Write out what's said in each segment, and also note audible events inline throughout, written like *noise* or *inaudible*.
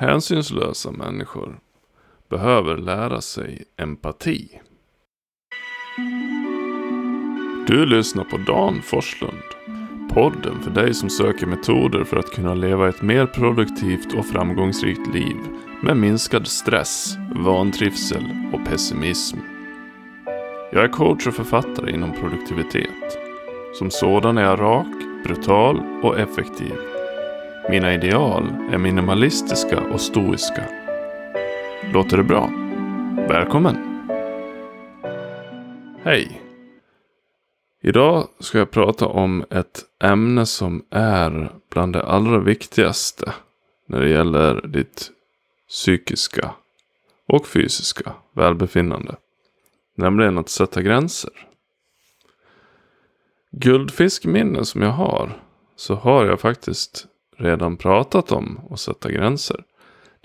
Hänsynslösa människor behöver lära sig empati. Du lyssnar på Dan Forslund. Podden för dig som söker metoder för att kunna leva ett mer produktivt och framgångsrikt liv med minskad stress, vantrivsel och pessimism. Jag är coach och författare inom produktivitet. Som sådan är jag rak, brutal och effektiv. Mina ideal är minimalistiska och stoiska. Låter det bra? Välkommen! Hej! Idag ska jag prata om ett ämne som är bland det allra viktigaste när det gäller ditt psykiska och fysiska välbefinnande. Nämligen att sätta gränser. Guldfiskminne som jag har så har jag faktiskt redan pratat om att sätta gränser.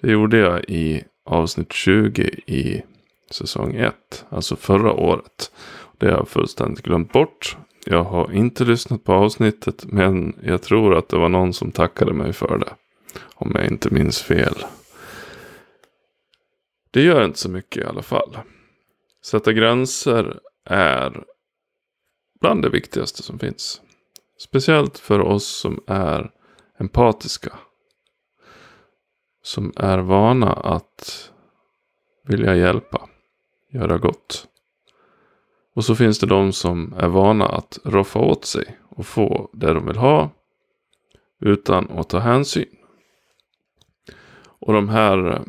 Det gjorde jag i avsnitt 20 i säsong 1, alltså förra året. Det har jag fullständigt glömt bort. Jag har inte lyssnat på avsnittet men jag tror att det var någon som tackade mig för det. Om jag inte minns fel. Det gör inte så mycket i alla fall. Sätta gränser är bland det viktigaste som finns. Speciellt för oss som är empatiska. Som är vana att vilja hjälpa, göra gott. Och så finns det de som är vana att roffa åt sig och få det de vill ha utan att ta hänsyn. Och de här eh,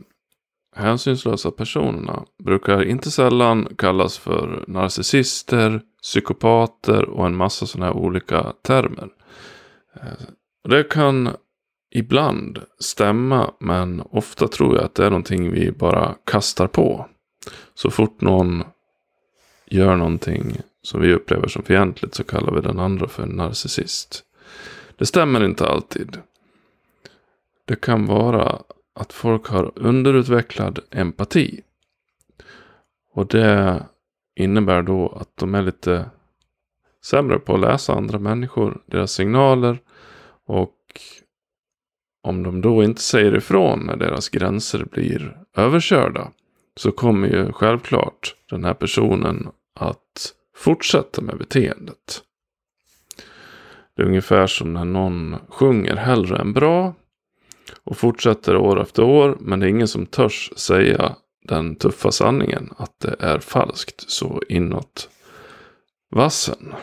hänsynslösa personerna brukar inte sällan kallas för narcissister, psykopater och en massa sådana här olika termer. Eh, det kan ibland stämma men ofta tror jag att det är någonting vi bara kastar på. Så fort någon gör någonting som vi upplever som fientligt så kallar vi den andra för en narcissist. Det stämmer inte alltid. Det kan vara att folk har underutvecklad empati. Och det innebär då att de är lite sämre på att läsa andra människor, deras signaler och om de då inte säger ifrån när deras gränser blir överkörda så kommer ju självklart den här personen att fortsätta med beteendet. Det är ungefär som när någon sjunger hellre än bra och fortsätter år efter år men det är ingen som törs säga den tuffa sanningen att det är falskt så inåt vassen.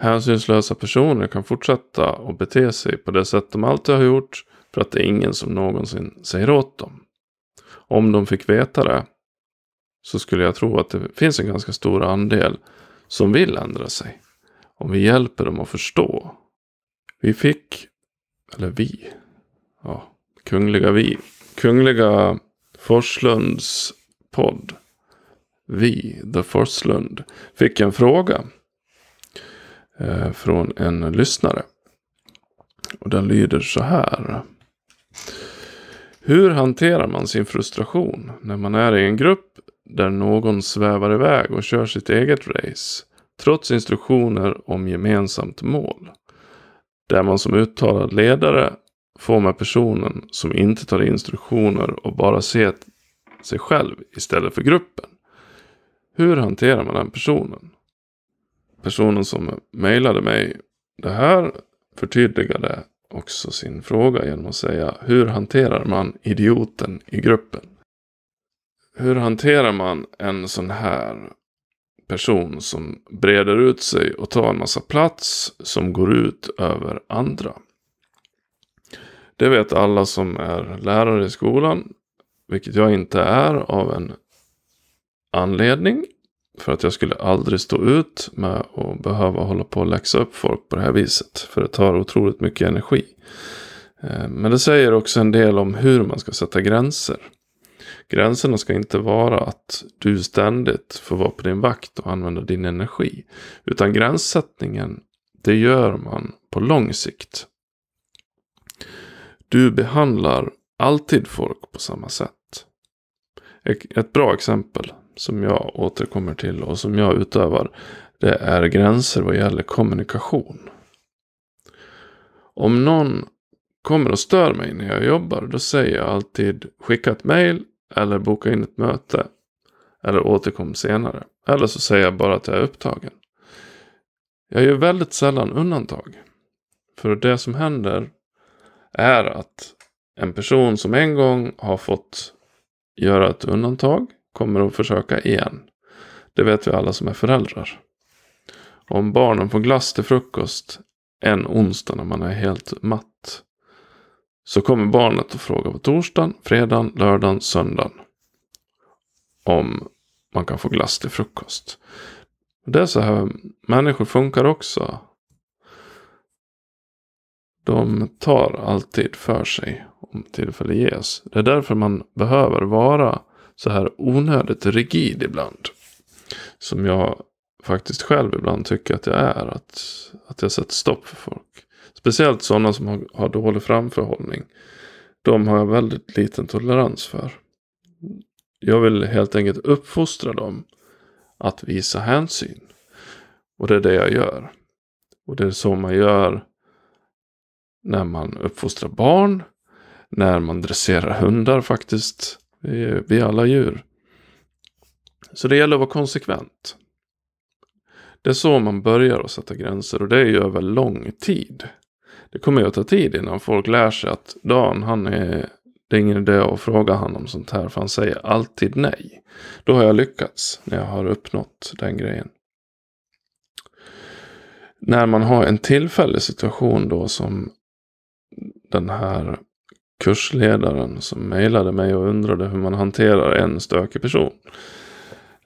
Hänsynslösa personer kan fortsätta att bete sig på det sätt de alltid har gjort för att det är ingen som någonsin säger åt dem. Om de fick veta det så skulle jag tro att det finns en ganska stor andel som vill ändra sig. Om vi hjälper dem att förstå. Vi fick, eller vi, ja, kungliga vi, kungliga Forslunds podd. Vi, The Forslund, fick en fråga Eh, från en lyssnare. Och den lyder så här. Hur hanterar man sin frustration när man är i en grupp där någon svävar iväg och kör sitt eget race trots instruktioner om gemensamt mål? Där man som uttalad ledare får med personen som inte tar instruktioner och bara ser sig själv istället för gruppen. Hur hanterar man den personen? Personen som mejlade mig det här förtydligade också sin fråga genom att säga hur hanterar man idioten i gruppen? Hur hanterar man en sån här person som breder ut sig och tar en massa plats som går ut över andra? Det vet alla som är lärare i skolan, vilket jag inte är av en anledning. För att jag skulle aldrig stå ut med att behöva hålla på och läxa upp folk på det här viset. För det tar otroligt mycket energi. Eh, men det säger också en del om hur man ska sätta gränser. Gränserna ska inte vara att du ständigt får vara på din vakt och använda din energi. Utan gränssättningen, det gör man på lång sikt. Du behandlar alltid folk på samma sätt. Ett bra exempel som jag återkommer till och som jag utövar. Det är gränser vad gäller kommunikation. Om någon kommer och stör mig när jag jobbar. Då säger jag alltid skicka ett mail eller boka in ett möte. Eller återkom senare. Eller så säger jag bara att jag är upptagen. Jag gör väldigt sällan undantag. För det som händer är att en person som en gång har fått göra ett undantag kommer att försöka igen. Det vet vi alla som är föräldrar. Om barnen får glass till frukost en onsdag när man är helt matt. Så kommer barnet att fråga på torsdagen, fredagen, lördagen, söndagen. Om man kan få glass till frukost. Det är så här människor funkar också. De tar alltid för sig om tillfälle ges. Det är därför man behöver vara så här onödigt rigid ibland. Som jag faktiskt själv ibland tycker att jag är. Att, att jag sätter stopp för folk. Speciellt sådana som har, har dålig framförhållning. De har jag väldigt liten tolerans för. Jag vill helt enkelt uppfostra dem att visa hänsyn. Och det är det jag gör. Och det är så man gör när man uppfostrar barn. När man dresserar hundar faktiskt. Vi är, vi är alla djur. Så det gäller att vara konsekvent. Det är så man börjar att sätta gränser och det är ju över lång tid. Det kommer ju att ta tid innan folk lär sig att Dan, han är, det är ingen idé att fråga honom om sånt här för han säger alltid nej. Då har jag lyckats när jag har uppnått den grejen. När man har en tillfällig situation då som den här kursledaren som mejlade mig och undrade hur man hanterar en stökig person.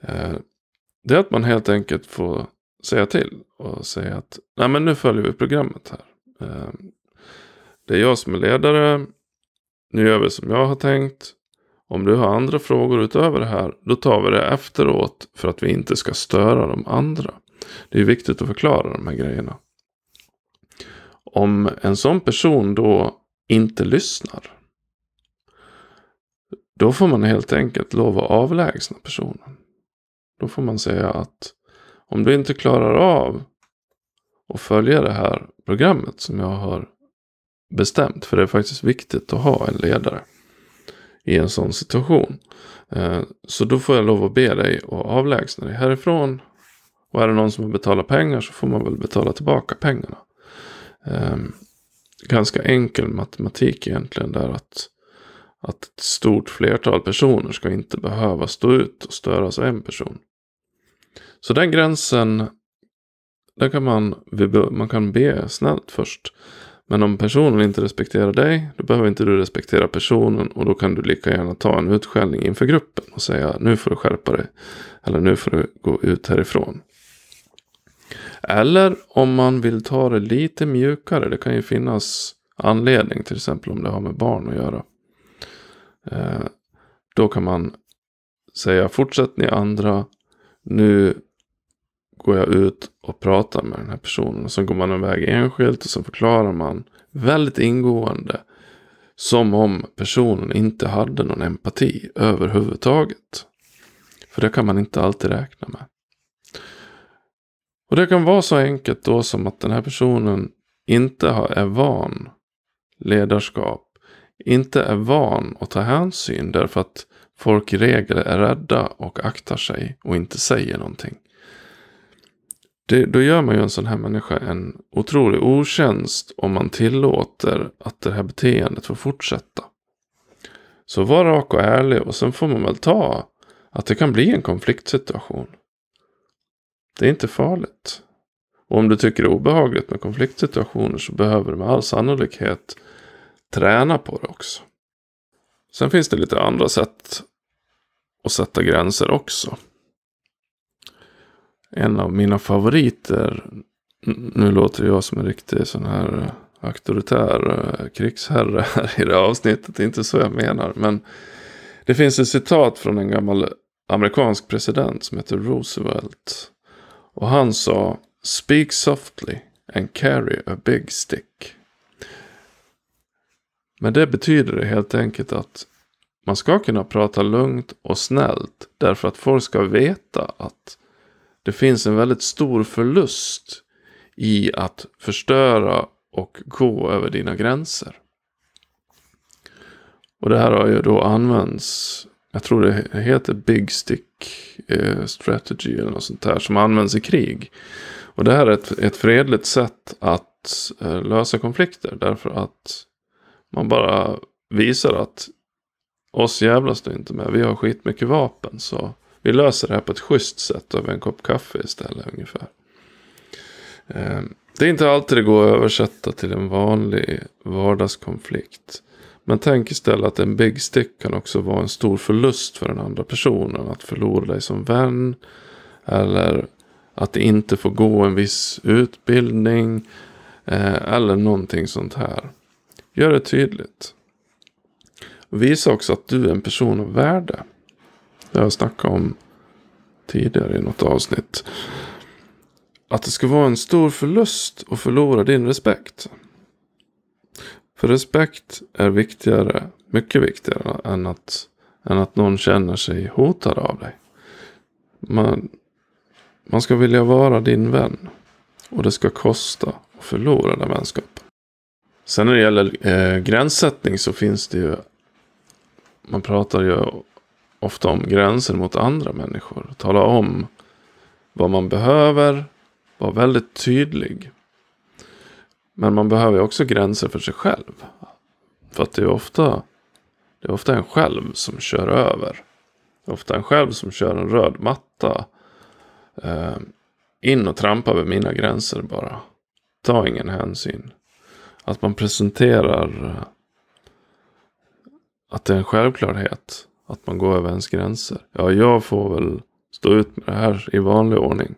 Eh, det är att man helt enkelt får säga till och säga att nej men nu följer vi programmet här. Eh, det är jag som är ledare. Nu gör vi som jag har tänkt. Om du har andra frågor utöver det här, då tar vi det efteråt för att vi inte ska störa de andra. Det är viktigt att förklara de här grejerna. Om en sån person då inte lyssnar. Då får man helt enkelt lov att avlägsna personen. Då får man säga att om du inte klarar av att följa det här programmet som jag har bestämt. För det är faktiskt viktigt att ha en ledare i en sån situation. Eh, så då får jag lov att be dig att avlägsna dig härifrån. Och är det någon som har betalat pengar så får man väl betala tillbaka pengarna. Ehm, Ganska enkel matematik egentligen där att, att ett stort flertal personer ska inte behöva stå ut och störas av en person. Så den gränsen, där kan man, man kan be snällt först. Men om personen inte respekterar dig, då behöver inte du respektera personen och då kan du lika gärna ta en utskällning inför gruppen och säga nu får du skärpa dig. Eller nu får du gå ut härifrån. Eller om man vill ta det lite mjukare, det kan ju finnas anledning, till exempel om det har med barn att göra. Eh, då kan man säga fortsätt ni andra, nu går jag ut och pratar med den här personen. Och sen går man iväg enskilt och så förklarar man väldigt ingående. Som om personen inte hade någon empati överhuvudtaget. För det kan man inte alltid räkna med. Och det kan vara så enkelt då som att den här personen inte är van ledarskap. Inte är van att ta hänsyn därför att folk i regel är rädda och aktar sig och inte säger någonting. Det, då gör man ju en sån här människa en otrolig otjänst om man tillåter att det här beteendet får fortsätta. Så var rak och ärlig och sen får man väl ta att det kan bli en konfliktsituation. Det är inte farligt. Och om du tycker det är obehagligt med konfliktsituationer så behöver du med all sannolikhet träna på det också. Sen finns det lite andra sätt att sätta gränser också en av mina favoriter. Nu låter jag som en riktig sån här eh, auktoritär eh, krigsherre *laughs* här i det avsnittet. Det är inte så jag menar. Men det finns ett citat från en gammal amerikansk president som heter Roosevelt. Och han sa Speak softly and carry a big stick. Men det betyder det helt enkelt att man ska kunna prata lugnt och snällt. Därför att folk ska veta att det finns en väldigt stor förlust i att förstöra och gå över dina gränser. Och det här har ju då använts, jag tror det heter Big Stick eh, Strategy eller något sånt där, som används i krig. Och det här är ett, ett fredligt sätt att eh, lösa konflikter, därför att man bara visar att oss jävlas du inte med, vi har skitmycket vapen, så vi löser det här på ett schysst sätt över en kopp kaffe istället ungefär. Eh, det är inte alltid det går att översätta till en vanlig vardagskonflikt. Men tänk istället att en big stick kan också vara en stor förlust för den andra personen. Att förlora dig som vän. Eller att inte få gå en viss utbildning. Eh, eller någonting sånt här. Gör det tydligt. Visa också att du är en person av värde. Det har jag snackat om tidigare i något avsnitt. Att det ska vara en stor förlust att förlora din respekt. För respekt är viktigare, mycket viktigare än att, än att någon känner sig hotad av dig. Man, man ska vilja vara din vän. Och det ska kosta att förlora den vänskapen. Sen när det gäller eh, gränssättning så finns det ju. Man pratar ju ofta om gränser mot andra människor. Tala om vad man behöver. Var väldigt tydlig. Men man behöver också gränser för sig själv. För att det är ofta, det är ofta en själv som kör över. Det är ofta en själv som kör en röd matta. Eh, in och trampa över mina gränser bara. Ta ingen hänsyn. Att man presenterar eh, att det är en självklarhet. Att man går över ens gränser. Ja, jag får väl stå ut med det här i vanlig ordning.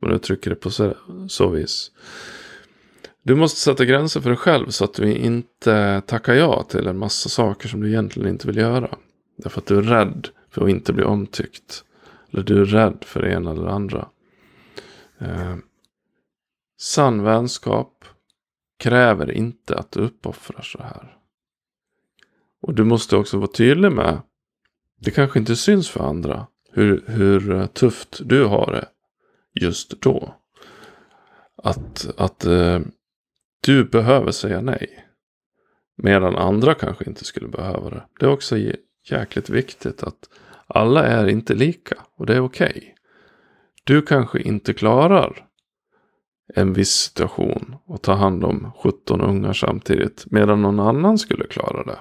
Man uttrycker det på så, så vis. Du måste sätta gränser för dig själv så att du inte tackar ja till en massa saker som du egentligen inte vill göra. Därför att du är rädd för att inte bli omtyckt. Eller du är rädd för det ena eller det andra. Eh, sann vänskap kräver inte att du uppoffrar så här. Och du måste också vara tydlig med. Det kanske inte syns för andra. Hur, hur tufft du har det just då. Att, att eh, du behöver säga nej. Medan andra kanske inte skulle behöva det. Det är också jäkligt viktigt att alla är inte lika. Och det är okej. Okay. Du kanske inte klarar en viss situation och ta hand om 17 ungar samtidigt. Medan någon annan skulle klara det.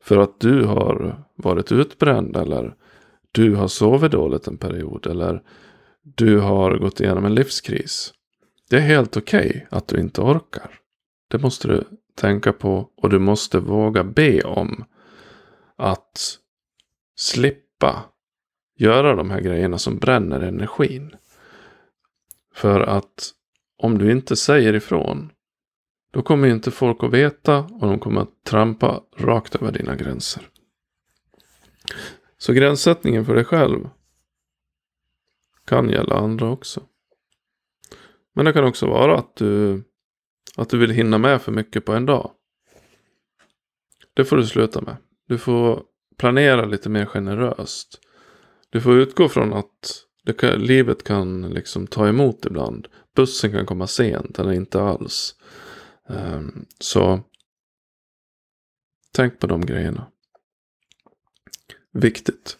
För att du har varit utbränd eller du har sovit dåligt en period. Eller du har gått igenom en livskris. Det är helt okej okay att du inte orkar. Det måste du tänka på och du måste våga be om att slippa göra de här grejerna som bränner energin. För att om du inte säger ifrån då kommer inte folk att veta och de kommer att trampa rakt över dina gränser. Så gränssättningen för dig själv kan gälla andra också. Men det kan också vara att du, att du vill hinna med för mycket på en dag. Det får du sluta med. Du får planera lite mer generöst. Du får utgå från att kan, livet kan liksom ta emot ibland. Bussen kan komma sent eller inte alls. Um, så tänk på de grejerna. Viktigt.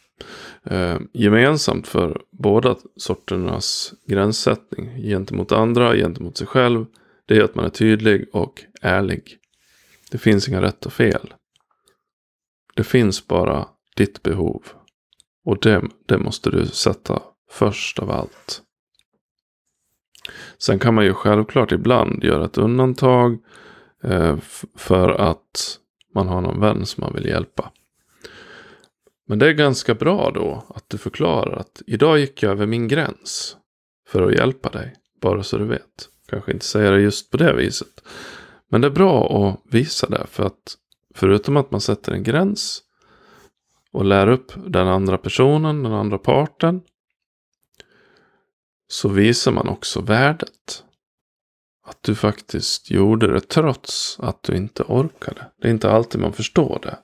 Eh, gemensamt för båda sorternas gränssättning gentemot andra, gentemot sig själv, det är att man är tydlig och ärlig. Det finns inga rätt och fel. Det finns bara ditt behov. Och det, det måste du sätta först av allt. Sen kan man ju självklart ibland göra ett undantag eh, för att man har någon vän som man vill hjälpa. Men det är ganska bra då att du förklarar att idag gick jag över min gräns för att hjälpa dig. Bara så du vet. Kanske inte säga det just på det viset. Men det är bra att visa det för att förutom att man sätter en gräns och lär upp den andra personen, den andra parten. Så visar man också värdet. Att du faktiskt gjorde det trots att du inte orkade. Det är inte alltid man förstår det.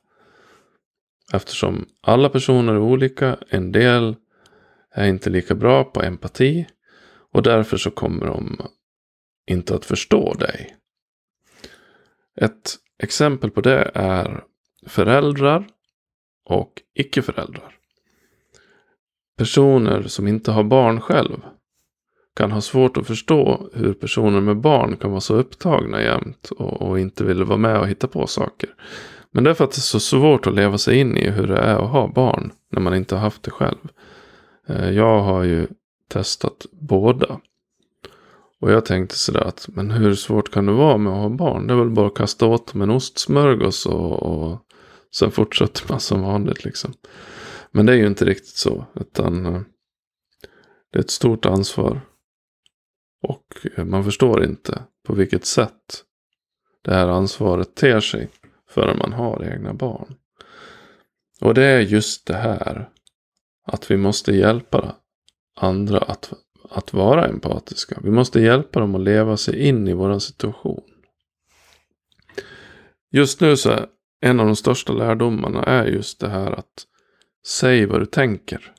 Eftersom alla personer är olika, en del är inte lika bra på empati och därför så kommer de inte att förstå dig. Ett exempel på det är föräldrar och icke-föräldrar. Personer som inte har barn själv kan ha svårt att förstå hur personer med barn kan vara så upptagna jämt och, och inte vill vara med och hitta på saker. Men det är för att det är så svårt att leva sig in i hur det är att ha barn när man inte har haft det själv. Eh, jag har ju testat båda. Och jag tänkte sådär att, men hur svårt kan det vara med att ha barn? Det är väl bara att kasta åt dem en ostsmörgås och, och sen fortsätter man som vanligt liksom. Men det är ju inte riktigt så, utan eh, det är ett stort ansvar. Och eh, man förstår inte på vilket sätt det här ansvaret ter sig förrän man har egna barn. Och det är just det här att vi måste hjälpa andra att, att vara empatiska. Vi måste hjälpa dem att leva sig in i vår situation. Just nu så är en av de största lärdomarna är just det här att säg vad du tänker.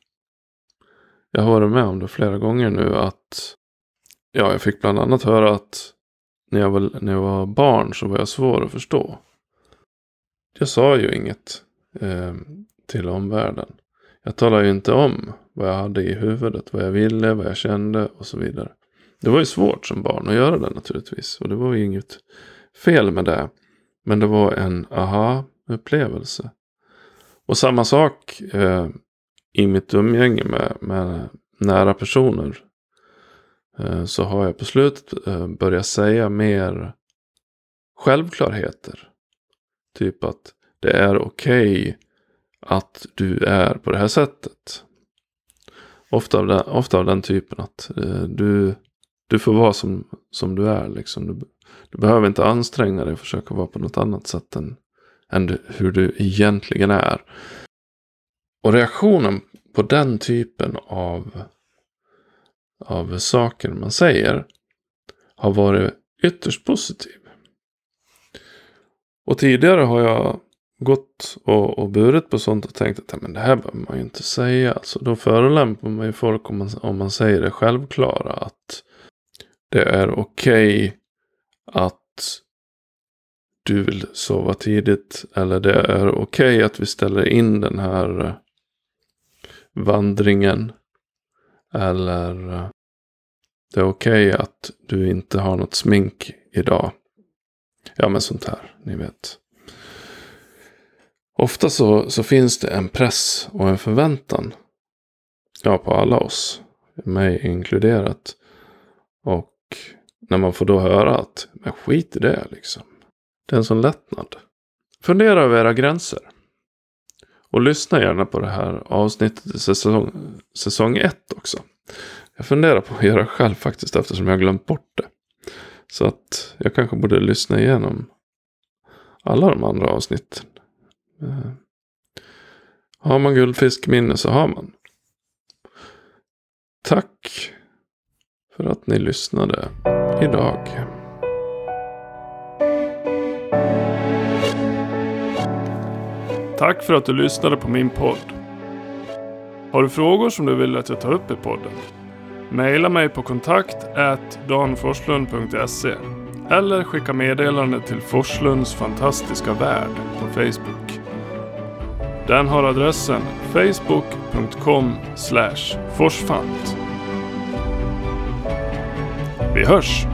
Jag har varit med om det flera gånger nu att ja, jag fick bland annat höra att när jag var, när jag var barn så var jag svår att förstå. Jag sa ju inget eh, till omvärlden. Jag talade ju inte om vad jag hade i huvudet, vad jag ville, vad jag kände och så vidare. Det var ju svårt som barn att göra det naturligtvis. Och det var ju inget fel med det. Men det var en aha-upplevelse. Och samma sak eh, i mitt umgänge med, med nära personer. Eh, så har jag på slutet eh, börjat säga mer självklarheter. Typ att det är okej okay att du är på det här sättet. Ofta av den, ofta av den typen att eh, du, du får vara som, som du är. Liksom. Du, du behöver inte anstränga dig och försöka vara på något annat sätt än, än du, hur du egentligen är. Och reaktionen på den typen av, av saker man säger har varit ytterst positiv. Och tidigare har jag gått och, och burit på sånt och tänkt att men det här behöver man ju inte säga. Alltså, då förolämpar man ju folk om man, om man säger det självklara. Att det är okej okay att du vill sova tidigt. Eller det är okej okay att vi ställer in den här vandringen. Eller det är okej okay att du inte har något smink idag. Ja men sånt här, ni vet. Ofta så, så finns det en press och en förväntan. Ja, på alla oss. Mig inkluderat. Och när man får då höra att, men skit i det liksom. Det är en sån lättnad. Fundera över era gränser. Och lyssna gärna på det här avsnittet i säsong, säsong ett också. Jag funderar på att göra själv faktiskt eftersom jag glömt bort det. Så att jag kanske borde lyssna igenom alla de andra avsnitten. Eh, har man guldfiskminne så har man. Tack för att ni lyssnade idag. Tack för att du lyssnade på min podd. Har du frågor som du vill att jag tar upp i podden? Maila mig på kontakt danforslund.se eller skicka meddelande till Forslunds fantastiska värld på Facebook. Den har adressen facebook.com forsfant. Vi hörs!